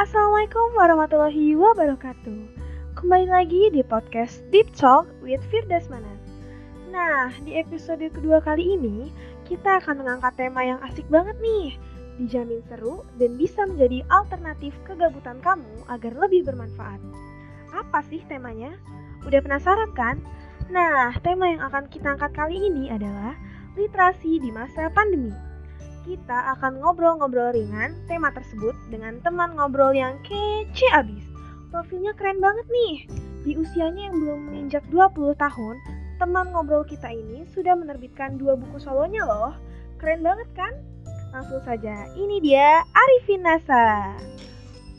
Assalamualaikum warahmatullahi wabarakatuh. Kembali lagi di podcast Deep Talk with Firdasmana Nah, di episode kedua kali ini Kita akan mengangkat tema yang asik banget nih. Dijamin seru dan bisa menjadi alternatif kegabutan kamu agar lebih bermanfaat. Apa sih temanya? Udah penasaran kan? Nah, tema yang akan kita angkat kali ini adalah literasi di masa pandemi kita akan ngobrol-ngobrol ringan tema tersebut dengan teman ngobrol yang kece abis. Profilnya keren banget nih. Di usianya yang belum menginjak 20 tahun, teman ngobrol kita ini sudah menerbitkan dua buku solonya loh. Keren banget kan? Langsung saja, ini dia Arifin Nasa.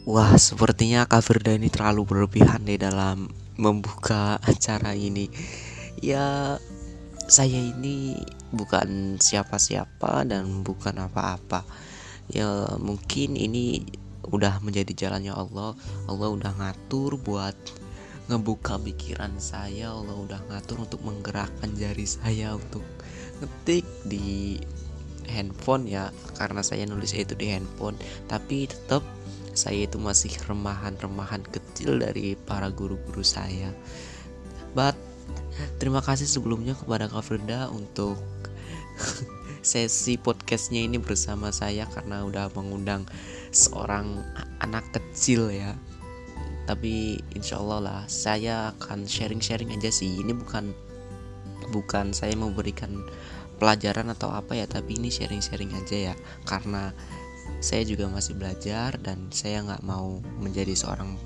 Wah, sepertinya Kak Firda ini terlalu berlebihan deh dalam membuka acara ini. Ya, saya ini bukan siapa-siapa dan bukan apa-apa. Ya mungkin ini udah menjadi jalannya Allah. Allah udah ngatur buat ngebuka pikiran saya. Allah udah ngatur untuk menggerakkan jari saya untuk ngetik di handphone ya. Karena saya nulis itu di handphone. Tapi tetap saya itu masih remahan-remahan kecil dari para guru-guru saya. But terima kasih sebelumnya kepada Kak Firda untuk sesi podcastnya ini bersama saya karena udah mengundang seorang anak kecil ya. Tapi insya Allah lah saya akan sharing-sharing aja sih. Ini bukan bukan saya mau berikan pelajaran atau apa ya tapi ini sharing-sharing aja ya. Karena saya juga masih belajar dan saya nggak mau menjadi seorang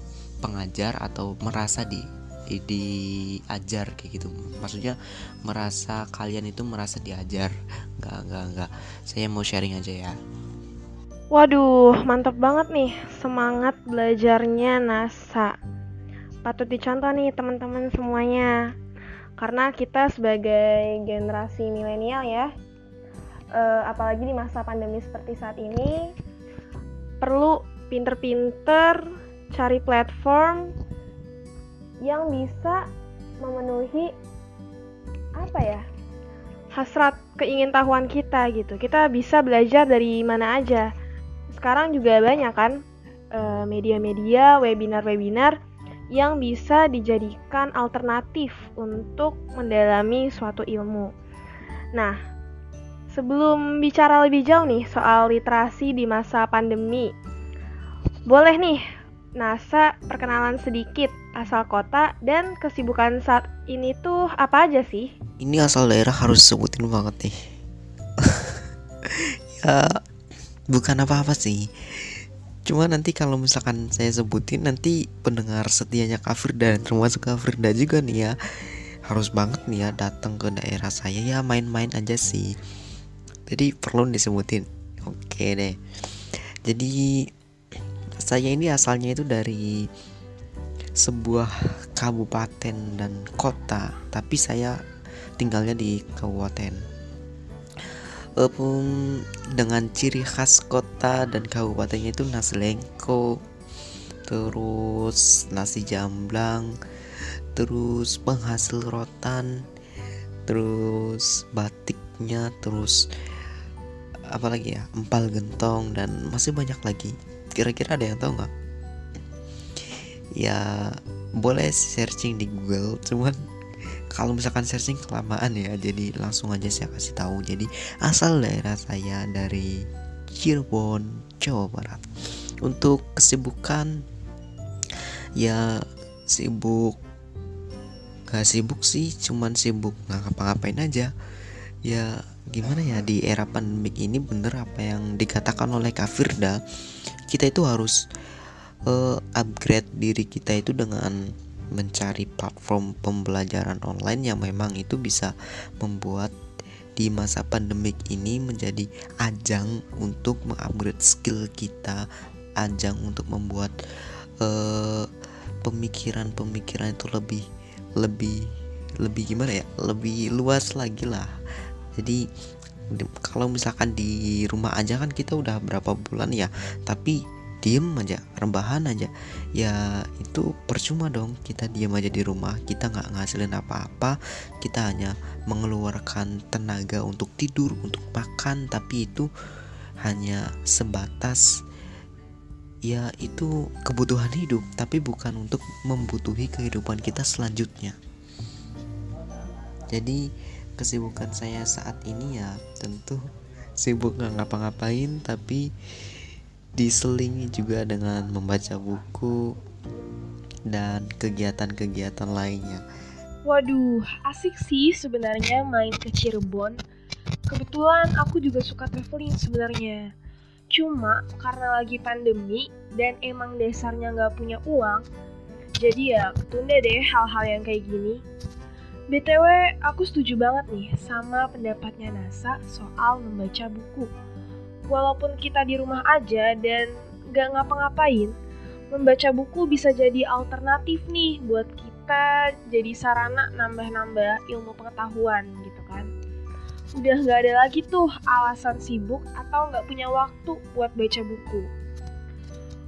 pengajar atau merasa di diajar kayak gitu maksudnya merasa kalian itu merasa diajar nggak nggak nggak saya mau sharing aja ya Waduh, mantap banget nih semangat belajarnya NASA. Patut dicontoh nih teman-teman semuanya. Karena kita sebagai generasi milenial ya, uh, apalagi di masa pandemi seperti saat ini, perlu pinter-pinter cari platform yang bisa memenuhi apa ya hasrat keingintahuan kita gitu kita bisa belajar dari mana aja sekarang juga banyak kan eh, media-media webinar-webinar yang bisa dijadikan alternatif untuk mendalami suatu ilmu. Nah, sebelum bicara lebih jauh nih soal literasi di masa pandemi, boleh nih NASA perkenalan sedikit asal kota dan kesibukan saat ini tuh apa aja sih? Ini asal daerah harus sebutin banget nih. ya bukan apa-apa sih. Cuma nanti kalau misalkan saya sebutin nanti pendengar setianya Kafir dan termasuk Kafirda juga nih ya harus banget nih ya datang ke daerah saya ya main-main aja sih. Jadi perlu disebutin. Oke deh. Jadi saya ini asalnya itu dari sebuah kabupaten dan kota, tapi saya tinggalnya di kabupaten. Um, dengan ciri khas kota dan kabupatennya itu nasi lengko, terus nasi jamblang, terus penghasil rotan, terus batiknya, terus apalagi ya empal gentong dan masih banyak lagi kira-kira ada yang tahu nggak? Ya boleh searching di Google cuman kalau misalkan searching kelamaan ya jadi langsung aja saya kasih tahu. Jadi asal daerah saya dari Cirebon Jawa Barat. Untuk kesibukan ya sibuk gak sibuk sih cuman sibuk nggak ngapa-ngapain aja. Ya gimana ya di era pandemik ini bener apa yang dikatakan oleh Kafirda kita itu harus uh, upgrade diri kita itu dengan mencari platform pembelajaran online yang memang itu bisa membuat di masa pandemik ini menjadi ajang untuk mengupgrade skill kita, ajang untuk membuat pemikiran-pemikiran uh, itu lebih lebih lebih gimana ya, lebih luas lagi lah. Jadi kalau misalkan di rumah aja kan kita udah berapa bulan ya tapi diem aja rebahan aja. Ya itu percuma dong kita diem aja di rumah kita nggak ngasilin apa-apa kita hanya mengeluarkan tenaga untuk tidur untuk makan tapi itu hanya sebatas ya itu kebutuhan hidup tapi bukan untuk membutuhi kehidupan kita selanjutnya. Jadi kesibukan saya saat ini ya tentu sibuk nggak ngapa-ngapain tapi diselingi juga dengan membaca buku dan kegiatan-kegiatan lainnya. Waduh, asik sih sebenarnya main ke Cirebon. Kebetulan aku juga suka traveling sebenarnya. Cuma karena lagi pandemi dan emang dasarnya nggak punya uang, jadi ya ketunda deh hal-hal yang kayak gini. BTW, aku setuju banget nih sama pendapatnya NASA soal membaca buku. Walaupun kita di rumah aja dan gak ngapa-ngapain, membaca buku bisa jadi alternatif nih buat kita jadi sarana nambah-nambah ilmu pengetahuan gitu kan. Udah gak ada lagi tuh alasan sibuk atau gak punya waktu buat baca buku.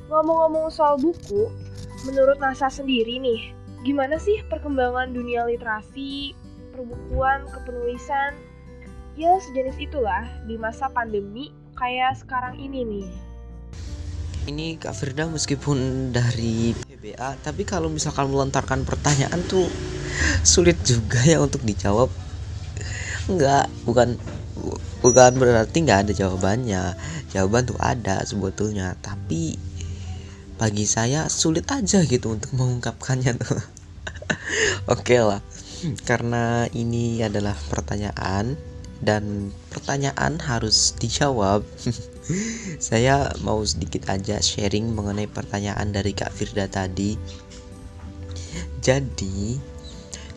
Ngomong-ngomong soal buku, menurut NASA sendiri nih, gimana sih perkembangan dunia literasi, perbukuan, kepenulisan, ya sejenis itulah di masa pandemi kayak sekarang ini nih. Ini Kak Firda meskipun dari PBA, tapi kalau misalkan melontarkan pertanyaan tuh sulit juga ya untuk dijawab. Enggak, bukan bukan berarti nggak ada jawabannya. Jawaban tuh ada sebetulnya, tapi bagi saya sulit aja gitu untuk mengungkapkannya tuh. Oke okay lah. Karena ini adalah pertanyaan dan pertanyaan harus dijawab. Saya mau sedikit aja sharing mengenai pertanyaan dari Kak Firda tadi. Jadi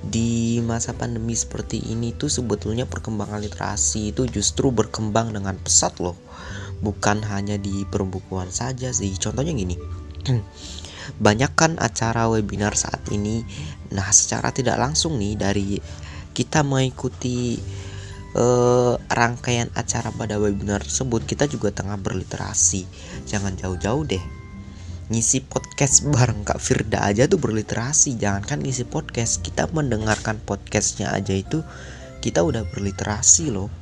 di masa pandemi seperti ini tuh sebetulnya perkembangan literasi itu justru berkembang dengan pesat loh. Bukan hanya di perbukuan saja sih. Contohnya gini banyak kan acara webinar saat ini. Nah secara tidak langsung nih dari kita mengikuti uh, rangkaian acara pada webinar tersebut kita juga tengah berliterasi. Jangan jauh-jauh deh. Ngisi podcast bareng Kak Firda aja tuh berliterasi. Jangankan ngisi podcast kita mendengarkan podcastnya aja itu kita udah berliterasi loh.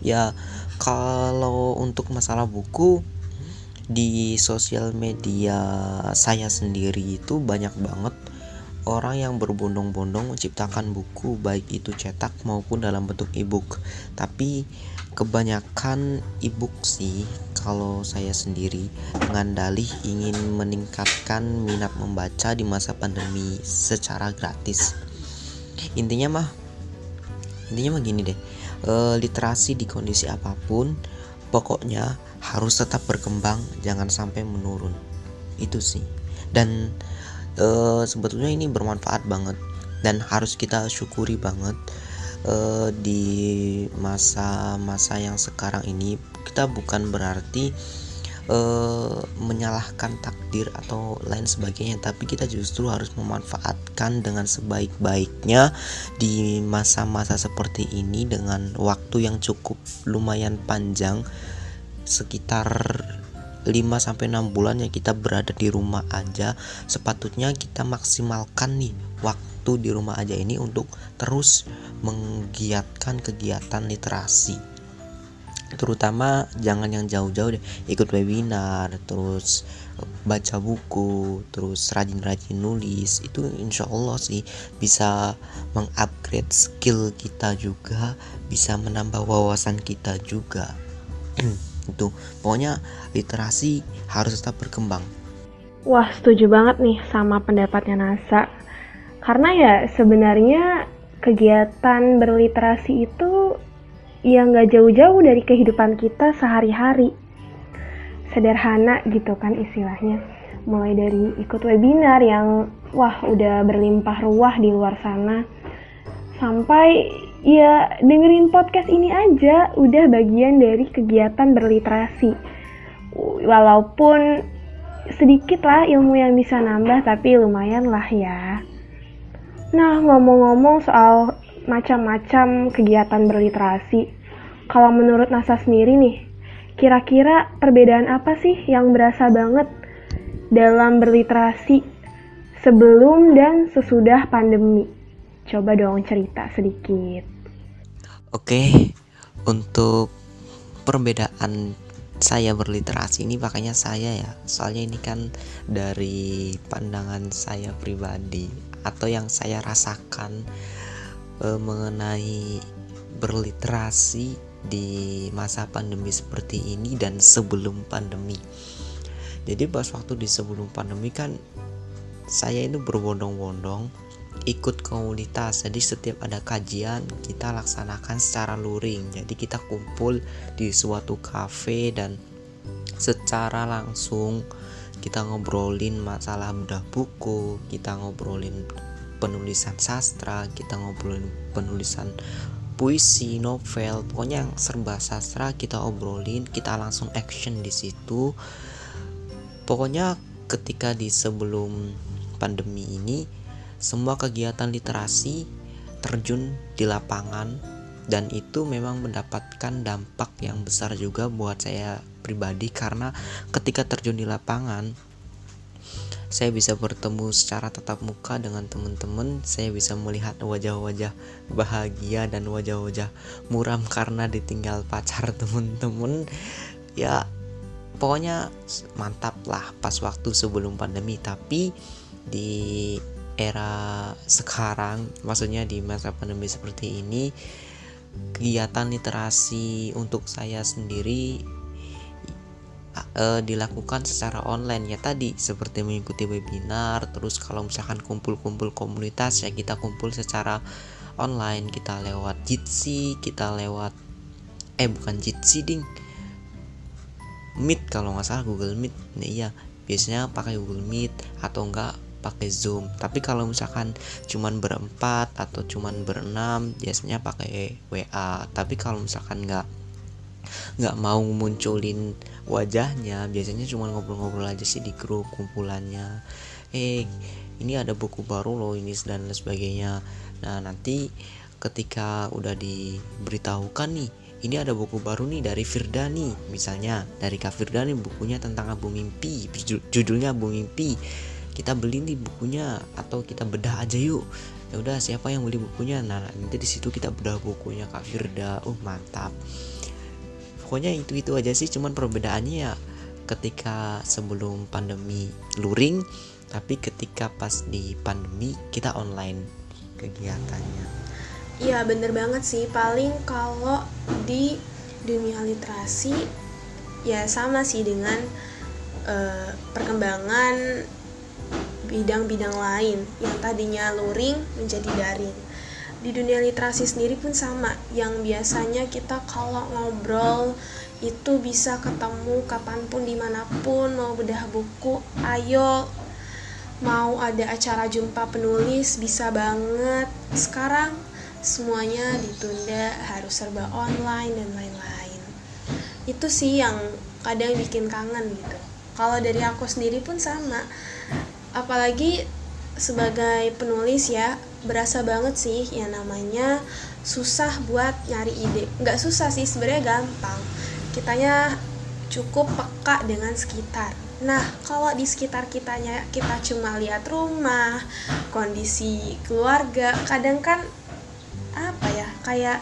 Ya kalau untuk masalah buku di sosial media saya sendiri itu banyak banget orang yang berbondong-bondong menciptakan buku baik itu cetak maupun dalam bentuk e-book. Tapi kebanyakan e-book sih kalau saya sendiri dengan dalih ingin meningkatkan minat membaca di masa pandemi secara gratis. Intinya mah intinya mah gini deh e, literasi di kondisi apa pun pokoknya harus tetap berkembang jangan sampai menurun. Itu sih. Dan e, sebetulnya ini bermanfaat banget dan harus kita syukuri banget e, di masa-masa yang sekarang ini. Kita bukan berarti e, menyalahkan takdir atau lain sebagainya tapi kita justru harus memanfaatkan dengan sebaik-baiknya di masa-masa seperti ini dengan waktu yang cukup lumayan panjang sekitar 5 sampai 6 bulan yang kita berada di rumah aja. Sepatutnya kita maksimalkan nih waktu di rumah aja ini untuk terus menggiatkan kegiatan literasi. Terutama jangan yang jauh-jauh deh ikut webinar terus baca buku terus rajin-rajin nulis. Itu insya Allah sih bisa mengupgrade skill kita juga bisa menambah wawasan kita juga itu pokoknya literasi harus tetap berkembang. Wah setuju banget nih sama pendapatnya NASA. Karena ya sebenarnya kegiatan berliterasi itu ya nggak jauh-jauh dari kehidupan kita sehari-hari. Sederhana gitu kan istilahnya. Mulai dari ikut webinar yang wah udah berlimpah ruah di luar sana. Sampai ya dengerin podcast ini aja. Udah bagian dari kegiatan berliterasi. Walaupun sedikit lah ilmu yang bisa nambah tapi lumayan lah ya. Nah ngomong-ngomong soal macam-macam kegiatan berliterasi kalau menurut NASA sendiri nih kira-kira perbedaan apa sih yang berasa banget dalam berliterasi sebelum dan sesudah pandemi Coba dong cerita sedikit. Oke, untuk perbedaan saya berliterasi ini makanya saya ya soalnya ini kan dari pandangan saya pribadi atau yang saya rasakan e, mengenai berliterasi di masa pandemi seperti ini dan sebelum pandemi jadi pas waktu di sebelum pandemi kan saya itu berbondong-bondong ikut komunitas. Jadi setiap ada kajian kita laksanakan secara luring. Jadi kita kumpul di suatu kafe dan secara langsung kita ngobrolin masalah bedah buku kita ngobrolin penulisan sastra kita ngobrolin penulisan puisi novel pokoknya yang serba sastra kita obrolin kita langsung action di situ. Pokoknya ketika di sebelum pandemi ini semua kegiatan literasi terjun di lapangan dan itu memang mendapatkan dampak yang besar juga buat saya pribadi karena ketika terjun di lapangan saya bisa bertemu secara tatap muka dengan teman-teman saya bisa melihat wajah-wajah bahagia dan wajah-wajah muram karena ditinggal pacar teman-teman. Ya pokoknya mantap lah pas waktu sebelum pandemi. Tapi di era sekarang maksudnya di masa pandemi seperti ini kegiatan literasi untuk saya sendiri uh, dilakukan secara online. Ya tadi seperti mengikuti webinar terus kalau misalkan kumpul-kumpul komunitas ya kita kumpul secara online. Kita lewat Jitsi kita lewat eh bukan Jitsi ding. Meet kalau nggak salah Google Meet. Nah, iya biasanya pakai Google Meet atau enggak pakai Zoom. Tapi kalau misalkan cuman berempat atau cuman berenam biasanya pakai WA tapi kalau misalkan nggak nggak mau munculin wajahnya biasanya cuma ngobrol-ngobrol aja sih di grup kumpulannya. Eh ini ada buku baru loh ini dan lain sebagainya. Nah nanti ketika udah diberitahukan nih ini ada buku baru nih dari Firda nih misalnya. Dari Kak Firda nih bukunya tentang Abu Mimpi judulnya Abu Mimpi kita beli nih bukunya atau kita bedah aja yuk. Ya udah siapa yang beli bukunya? Nah nanti di situ kita bedah bukunya Kak Firda. Oh mantap. Pokoknya itu itu aja sih cuman perbedaannya ya ketika sebelum pandemi luring tapi ketika pas di pandemi kita online kegiatannya. Iya bener banget sih. Paling kalau di dunia literasi ya sama sih dengan uh, perkembangan bidang-bidang lain yang tadinya luring menjadi daring. Di dunia literasi sendiri pun sama, yang biasanya kita kalau ngobrol itu bisa ketemu kapan pun di mana pun mau bedah buku ayo mau ada acara jumpa penulis bisa banget. Sekarang semuanya ditunda harus serba online dan lain-lain. Itu sih yang kadang bikin kangen gitu. Kalau dari aku sendiri pun sama apalagi sebagai penulis ya berasa banget sih yang namanya susah buat nyari ide. Nggak susah sih sebenarnya gampang. Kitanya cukup peka dengan sekitar. Nah kalau di sekitar kitanya kita cuma lihat rumah kondisi keluarga kadang kan apa ya kayak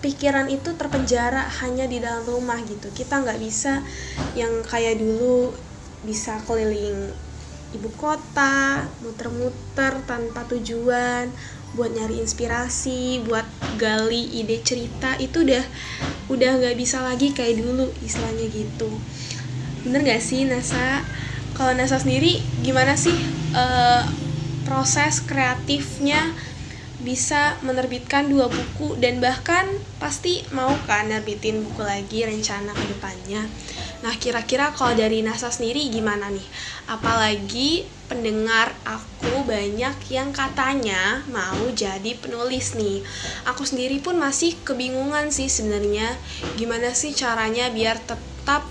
pikiran itu terpenjara hanya di dalam rumah gitu. Kita nggak bisa yang kayak dulu bisa keliling ibu kota muter-muter tanpa tujuan buat nyari inspirasi buat gali ide cerita itu udah udah nggak bisa lagi kayak dulu istilahnya gitu. Bener gak sih Nasa? Kalau Nasa sendiri gimana sih uh, proses kreatifnya bisa menerbitkan dua buku dan bahkan pasti mau kan nerbitin buku lagi rencana ke depannya Nah, kira-kira kalau dari NASA sendiri gimana nih? Apalagi pendengar aku banyak yang katanya mau jadi penulis nih. Aku sendiri pun masih kebingungan sih sebenarnya gimana sih caranya biar tetap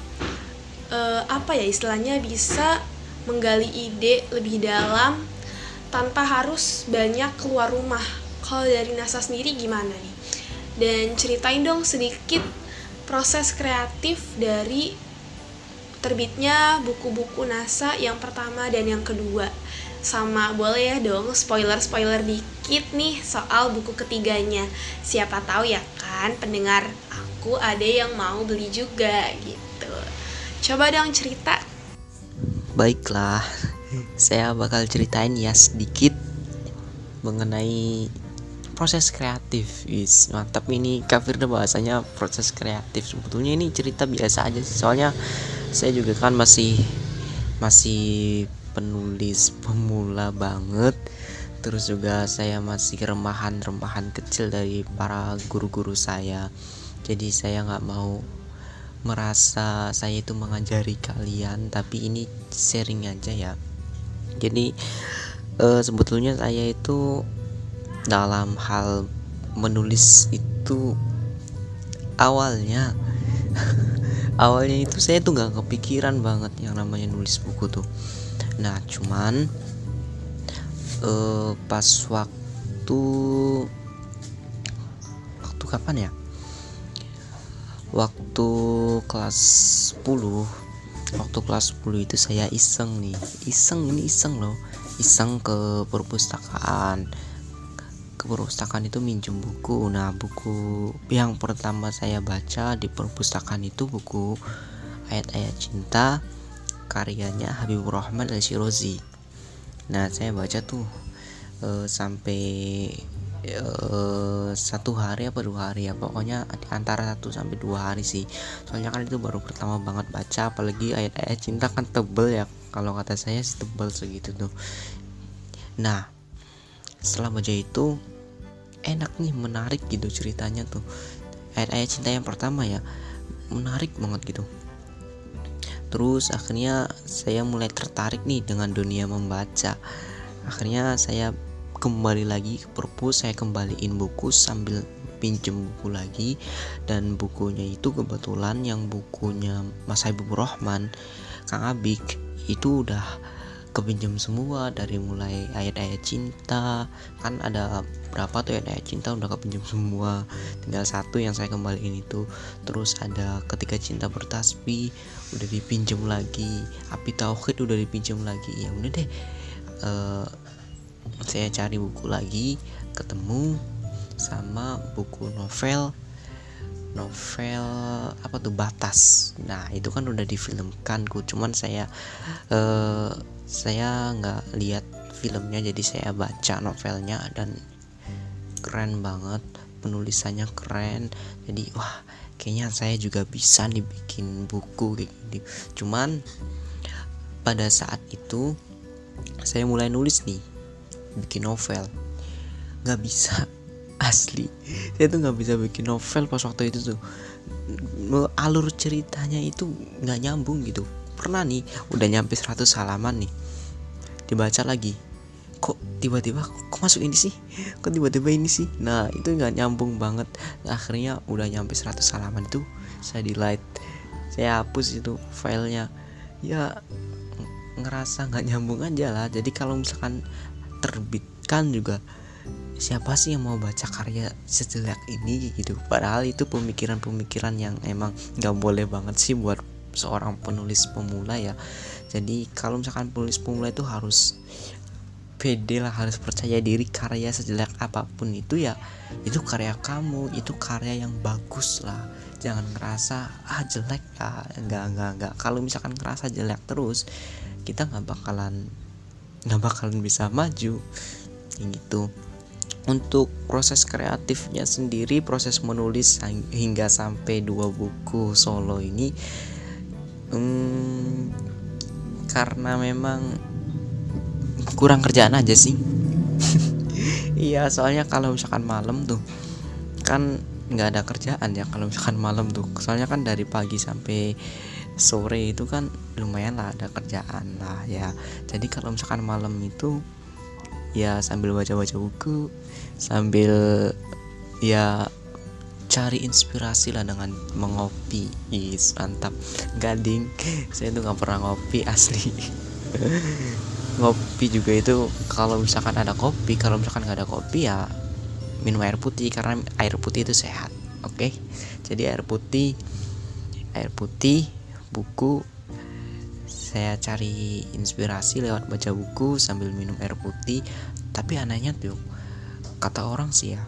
uh, apa ya istilahnya bisa menggali ide lebih dalam tanpa harus banyak keluar rumah. Kalau dari NASA sendiri gimana nih? Dan ceritain dong sedikit proses kreatif dari terbitnya buku-buku NASA yang pertama dan yang kedua. Sama boleh ya dong spoiler-spoiler dikit nih soal buku ketiganya. Siapa tahu ya kan pendengar aku ada yang mau beli juga gitu. Coba dong cerita. Baiklah, saya bakal ceritain ya sedikit mengenai proses kreatif. Is mantap ini kafir bahasanya proses kreatif. Sebetulnya ini cerita biasa aja sih. Soalnya saya juga kan masih masih penulis pemula banget. Terus juga saya masih remahan-remahan kecil dari para guru-guru saya. Jadi saya nggak mau merasa saya itu mengajari kalian tapi ini sharing aja ya. Jadi uh, sebetulnya saya itu dalam hal menulis itu awalnya awalnya itu saya tuh nggak kepikiran banget yang namanya nulis buku tuh. Nah cuman uh, pas waktu waktu kapan ya? Waktu kelas 10 waktu kelas 10 itu saya iseng nih. Iseng ini iseng loh. Iseng ke perpustakaan ke perpustakaan itu minjem buku. Nah buku yang pertama saya baca di perpustakaan itu buku ayat-ayat cinta karyanya Habibur Rahman al Shirozi nah saya baca tuh uh, sampai uh, satu hari apa dua hari ya. Pokoknya antara satu sampai dua hari sih. Soalnya kan itu baru pertama banget baca apalagi ayat-ayat cinta kan tebel ya. Kalau kata saya tebel segitu tuh. Nah setelah baca itu enak nih menarik gitu ceritanya tuh. Ayat-ayat cinta yang pertama ya menarik banget gitu. Terus akhirnya saya mulai tertarik nih dengan dunia membaca. Akhirnya saya kembali lagi ke perpus saya kembaliin buku sambil pinjem buku lagi. Dan bukunya itu kebetulan yang bukunya Mas Habibur Rahman Kang Abik itu udah kepinjam semua dari mulai ayat-ayat cinta. Kan ada berapa tuh ayat-ayat cinta udah kepinjam semua. Tinggal satu yang saya kembaliin itu. Terus ada ketika cinta bertasbih udah dipinjam lagi. Api tauhid udah dipinjam lagi. Ya udah deh. Uh, saya cari buku lagi ketemu sama buku novel. Novel apa tuh? Batas. Nah itu kan udah difilmkan ku. Cuman saya uh, saya nggak lihat filmnya jadi saya baca novelnya dan keren banget penulisannya keren. Jadi wah kayaknya saya juga bisa nih bikin buku kayak gini. Cuman pada saat itu saya mulai nulis nih bikin novel. Nggak bisa asli. Saya tuh nggak bisa bikin novel pas waktu itu tuh. Alur ceritanya itu nggak nyambung gitu pernah nih udah nyampe 100 halaman nih. Dibaca lagi. Kok tiba-tiba kok masuk ini sih? Kok tiba-tiba ini sih? Nah itu nggak nyambung banget. Akhirnya udah nyampe 100 halaman itu saya delete. Saya hapus itu filenya. Ya ngerasa nggak nyambung aja lah. Jadi kalau misalkan terbitkan juga siapa sih yang mau baca karya sejelek ini gitu? Padahal itu pemikiran-pemikiran yang emang nggak boleh banget sih buat seorang penulis pemula ya. Jadi kalau misalkan penulis pemula itu harus pede lah harus percaya diri karya sejelek apa pun itu ya itu karya kamu itu karya yang bagus lah. Jangan ngerasa ah jelek ya enggak enggak enggak. Kalau misalkan ngerasa jelek terus kita nggak bakalan nggak bakalan bisa maju. Gitu. Untuk proses kreatifnya sendiri proses menulis hingga sampai dua buku solo ini hmm, karena memang kurang kerjaan aja sih. Iya soalnya kalau misalkan malam tuh kan nggak ada kerjaan ya kalau misalkan malam tuh. Soalnya kan dari pagi sampai sore itu kan lumayan lah ada kerjaan lah ya. Jadi kalau misalkan malam itu ya sambil baca-baca buku sambil ya cari inspirasi lah dengan mengopi. Is mantap. Gading saya tuh nggak pernah ngopi asli. Ngopi juga itu kalau misalkan ada kopi kalau misalkan nggak ada kopi ya minum air putih karena air putih itu sehat oke? Okay? jadi air putih air putih buku saya cari inspirasi lewat baca buku sambil minum air putih. Tapi anehnya tuh kata orang sih ya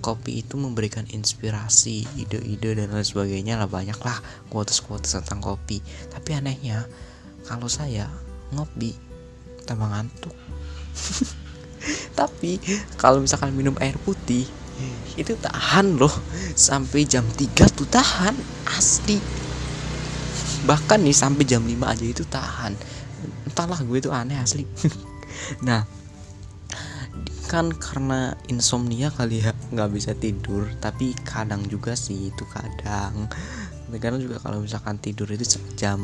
kopi itu memberikan inspirasi ide-ide dan lain sebagainya lah banyak lah quotes-quotes tentang kopi. Tapi anehnya kalau saya ngopi tambah ngantuk. Tapi kalau misalkan minum air putih itu tahan loh. Sampai jam 3 tuh tahan asli. Bahkan nih sampai jam 5 aja itu tahan. Entahlah gue itu aneh asli. Nah kan karena insomnia kali ya nggak bisa tidur tapi kadang juga sih itu kadang. Kadang juga kalau misalkan tidur itu jam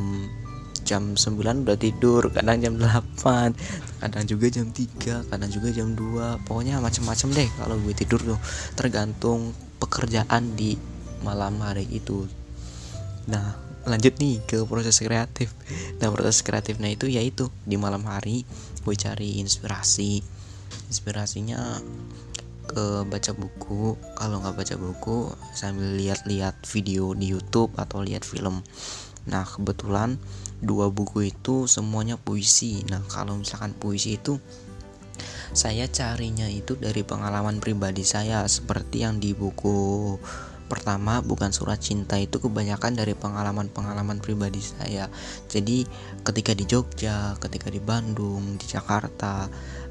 jam 9 udah tidur kadang jam 8 kadang juga jam 3 kadang juga jam 2 pokoknya macam-macam deh kalau gue tidur tuh tergantung pekerjaan di malam hari itu. Nah lanjut nih ke proses kreatif. Nah proses kreatifnya itu yaitu di malam hari gue cari inspirasi inspirasinya ke baca buku. Kalau nggak baca buku sambil lihat-lihat video di YouTube atau lihat film. Nah kebetulan dua buku itu semuanya puisi. Nah kalau misalkan puisi itu saya carinya itu dari pengalaman pribadi saya. Seperti yang di buku pertama bukan surat cinta itu kebanyakan dari pengalaman-pengalaman pribadi saya. Jadi ketika di Jogja ketika di Bandung di Jakarta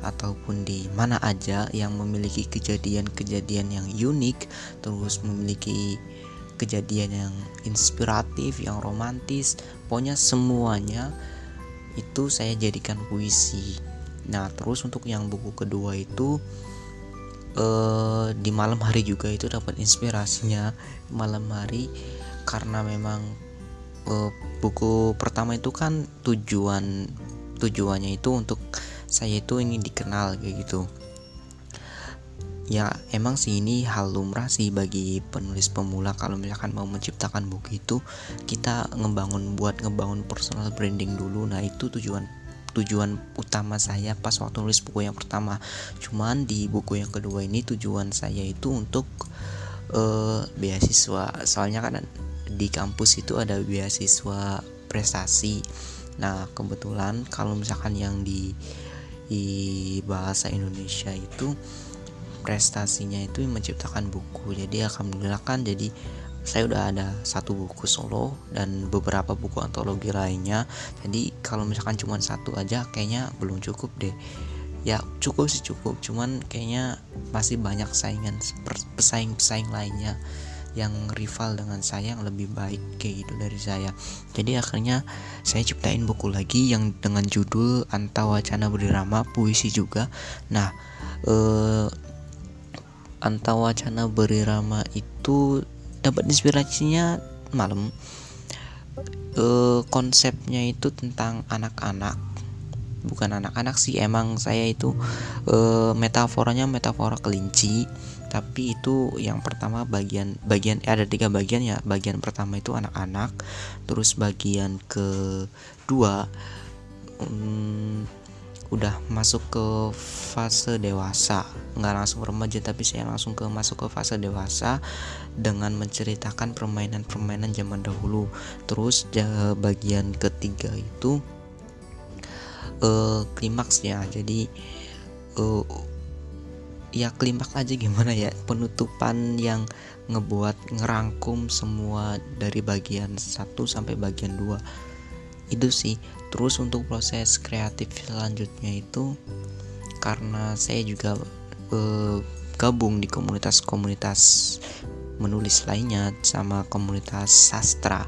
ataupun di mana aja yang memiliki kejadian-kejadian yang unik terus memiliki kejadian yang inspiratif yang romantis pokoknya semuanya itu saya jadikan puisi. Nah terus untuk yang buku kedua itu uh, di malam hari juga itu dapat inspirasinya. Malam hari karena memang uh, buku pertama itu kan tujuan tujuannya itu untuk saya itu ingin dikenal kayak gitu. Ya emang sih ini hal lumrah sih bagi penulis pemula. Kalau misalkan mau menciptakan buku itu kita ngebangun buat ngebangun personal branding dulu. Nah itu tujuan tujuan utama saya pas waktu nulis buku yang pertama. Cuman di buku yang kedua ini tujuan saya itu untuk uh, beasiswa. Soalnya kan di kampus itu ada beasiswa prestasi. Nah kebetulan kalau misalkan yang di di bahasa Indonesia itu prestasinya itu menciptakan buku. Jadi alhamdulillah kan jadi saya udah ada satu buku solo dan beberapa buku antologi lainnya. Jadi kalau misalkan cuma satu aja kayaknya belum cukup deh. Ya cukup sih cukup cuman kayaknya masih banyak saingan pesaing-pesaing lainnya yang rival dengan saya yang lebih baik kayak gitu dari saya. Jadi akhirnya saya ciptain buku lagi yang dengan judul Antawacana Berirama puisi juga. Nah eh, Antawacana Berirama itu dapat inspirasinya malam. E, konsepnya itu tentang anak-anak. Bukan anak-anak sih emang saya itu e, metaforanya metafora kelinci tapi itu yang pertama bagian bagian eh, ada tiga bagian ya. Bagian pertama itu anak-anak terus bagian kedua hmm, udah masuk ke fase dewasa. Nggak langsung remaja tapi saya langsung ke masuk ke fase dewasa dengan menceritakan permainan-permainan zaman dahulu. Terus bagian ketiga itu uh, klimaksnya jadi uh, ya klimaks aja gimana ya penutupan yang ngebuat ngerangkum semua dari bagian satu sampai bagian dua. Itu sih. Terus untuk proses kreatif selanjutnya itu karena saya juga eh, gabung di komunitas-komunitas menulis lainnya sama komunitas sastra.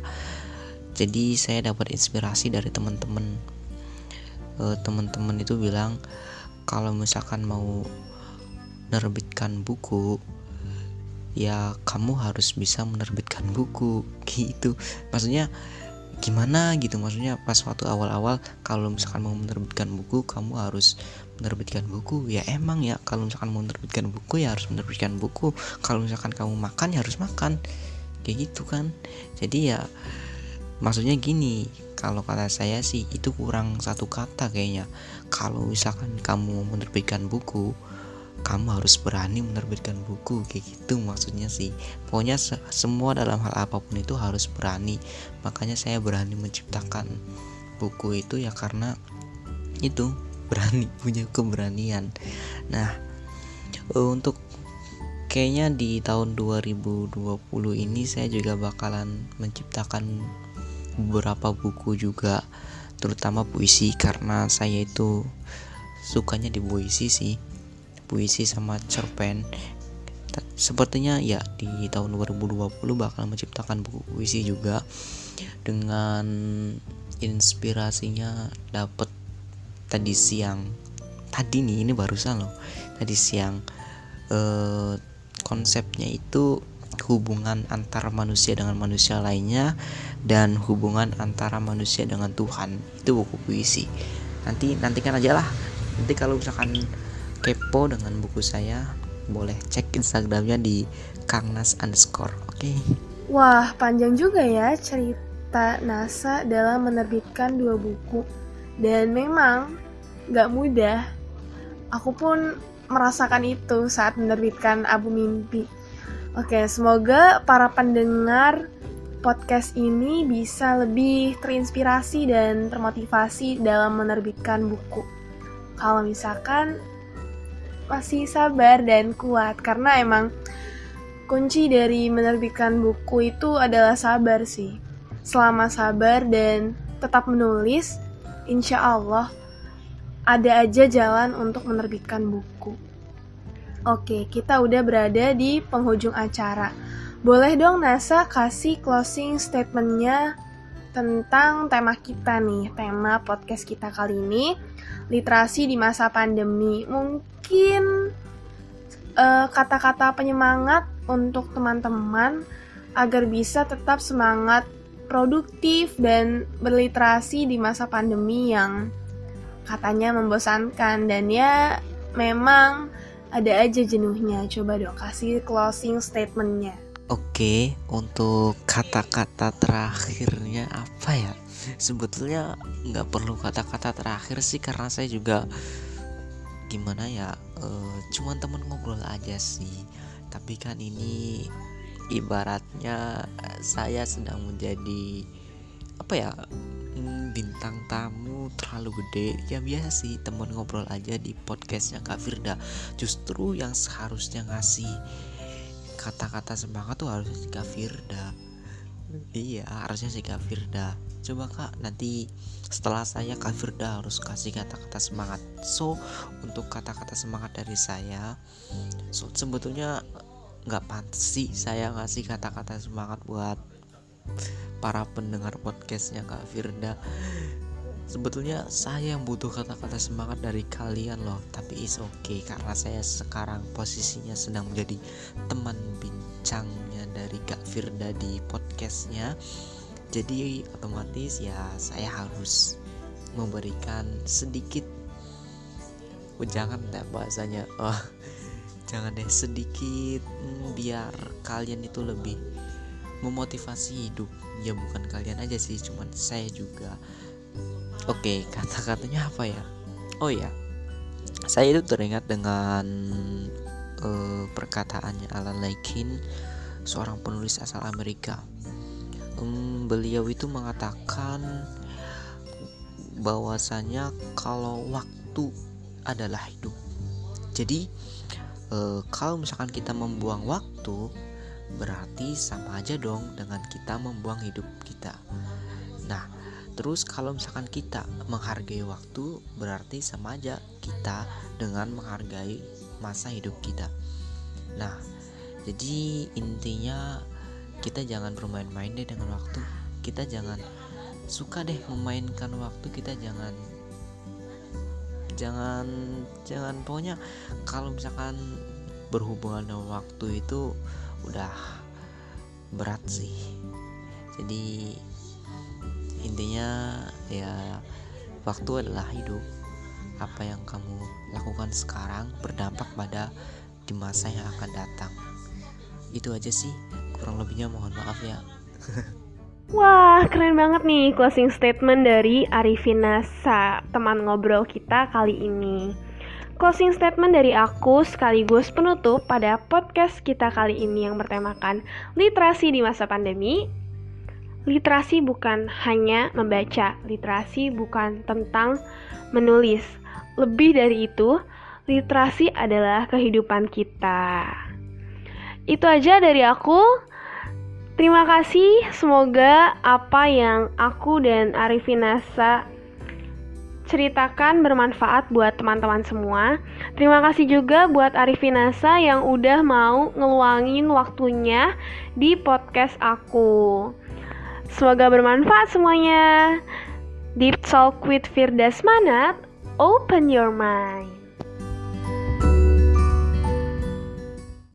Jadi saya dapat inspirasi dari teman-teman. Eh, teman-teman itu bilang kalau misalkan mau menerbitkan buku ya kamu harus bisa menerbitkan buku. Gitu. Maksudnya gimana gitu? Maksudnya pas waktu awal-awal kalau misalkan mau menerbitkan buku kamu harus menerbitkan buku. Ya emang ya kalau misalkan mau menerbitkan buku ya harus menerbitkan buku. Kalau misalkan kamu makan ya harus makan. Kayak gitu kan. Jadi ya maksudnya gini kalau kata saya sih itu kurang satu kata kayaknya. Kalau misalkan kamu menerbitkan buku kamu harus berani menerbitkan buku kayak gitu maksudnya sih. Pokoknya se semua dalam hal apa pun itu harus berani. Makanya saya berani menciptakan buku itu ya karena itu berani punya keberanian. Nah untuk kayaknya di tahun 2020 ini saya juga bakalan menciptakan beberapa buku juga terutama puisi karena saya itu sukanya di puisi sih puisi sama cerpen. Sepertinya ya di tahun 2020 bakal menciptakan buku puisi juga. Dengan inspirasinya dapat tadi siang. Tadi nih ini barusan loh. Tadi siang eh, konsepnya itu hubungan antara manusia dengan manusia lainnya dan hubungan antara manusia dengan Tuhan. Itu buku puisi. Nanti nantikan aja lah. Nanti kalau misalkan kepo dengan buku saya boleh cek instagramnya di kangnas underscore oke? Okay? wah panjang juga ya cerita NASA dalam menerbitkan dua buku. Dan memang gak mudah. Aku pun merasakan itu saat menerbitkan album mimpi. Oke semoga para pendengar podcast ini bisa lebih terinspirasi dan termotivasi dalam menerbitkan buku. Kalau misalkan masih sabar dan kuat karena emang kunci dari menerbitkan buku itu adalah sabar sih. Selama sabar dan tetap menulis, insya Allah ada aja jalan untuk menerbitkan buku. Oke, kita udah berada di penghujung acara. Boleh dong NASA kasih closing statementnya tentang tema kita nih, tema podcast kita kali ini, literasi di masa pandemi. Mungkin uh, kata-kata penyemangat untuk teman-teman agar bisa tetap semangat produktif dan berliterasi di masa pandemi yang katanya membosankan. Dan ya memang ada aja jenuhnya. Coba dong kasih closing statementnya. Oke untuk kata-kata terakhirnya apa ya sebetulnya nggak perlu kata-kata terakhir sih karena saya juga gimana ya uh, cuman temen ngobrol aja sih. Tapi kan ini ibaratnya saya sedang menjadi apa ya hmm, bintang tamu terlalu gede. Ya biasa sih temen ngobrol aja di podcastnya Kak Firda. Justru yang seharusnya ngasih kata-kata semangat tuh harusnya si Kak Firda iya harusnya si Kak Firda. Coba kak nanti setelah saya Kak Firda harus kasih kata-kata semangat. So untuk kata-kata semangat dari saya so sebetulnya nggak pantas sih saya ngasih kata-kata semangat buat para pendengar podcastnya Kak Firda sebetulnya saya yang butuh kata-kata semangat dari kalian loh tapi is okay karena saya sekarang posisinya sedang menjadi teman bincangnya dari Kak Firda di podcastnya. Jadi otomatis ya saya harus memberikan sedikit oh, jangan deh bahasanya oh, jangan deh sedikit hmm, biar kalian itu lebih memotivasi hidup. Ya bukan kalian aja sih cuman saya juga oke kata-katanya apa ya oh ya saya itu teringat dengan uh, perkataannya Alan Lakin seorang penulis asal Amerika um, beliau itu mengatakan bahwasanya kalau waktu adalah hidup. Jadi uh, kalau misalkan kita membuang waktu berarti sama aja dong dengan kita membuang hidup kita. Nah, terus kalau misalkan kita menghargai waktu berarti sama aja kita dengan menghargai masa hidup kita. Nah, jadi intinya kita jangan bermain-main deh dengan waktu. Kita jangan suka deh memainkan waktu. Kita jangan jangan jangan pokoknya kalau misalkan berhubungan dengan waktu itu udah berat sih. Jadi intinya ya waktu adalah hidup apa yang kamu lakukan sekarang berdampak pada di masa yang akan datang itu aja sih kurang lebihnya mohon maaf ya Wah, keren banget nih closing statement dari Arifin Nasa, teman ngobrol kita kali ini. Closing statement dari aku sekaligus penutup pada podcast kita kali ini yang bertemakan literasi di masa pandemi. Literasi bukan hanya membaca, literasi bukan tentang menulis. Lebih dari itu, literasi adalah kehidupan kita. itu aja dari aku. Terima kasih. Semoga apa yang aku dan Arifinasa ceritakan bermanfaat buat teman-teman semua. Terima kasih juga buat Arifinasa yang udah mau ngeluangin waktunya di podcast aku. Semoga bermanfaat semuanya. Deep Talk with Firdas Manat, open your mind.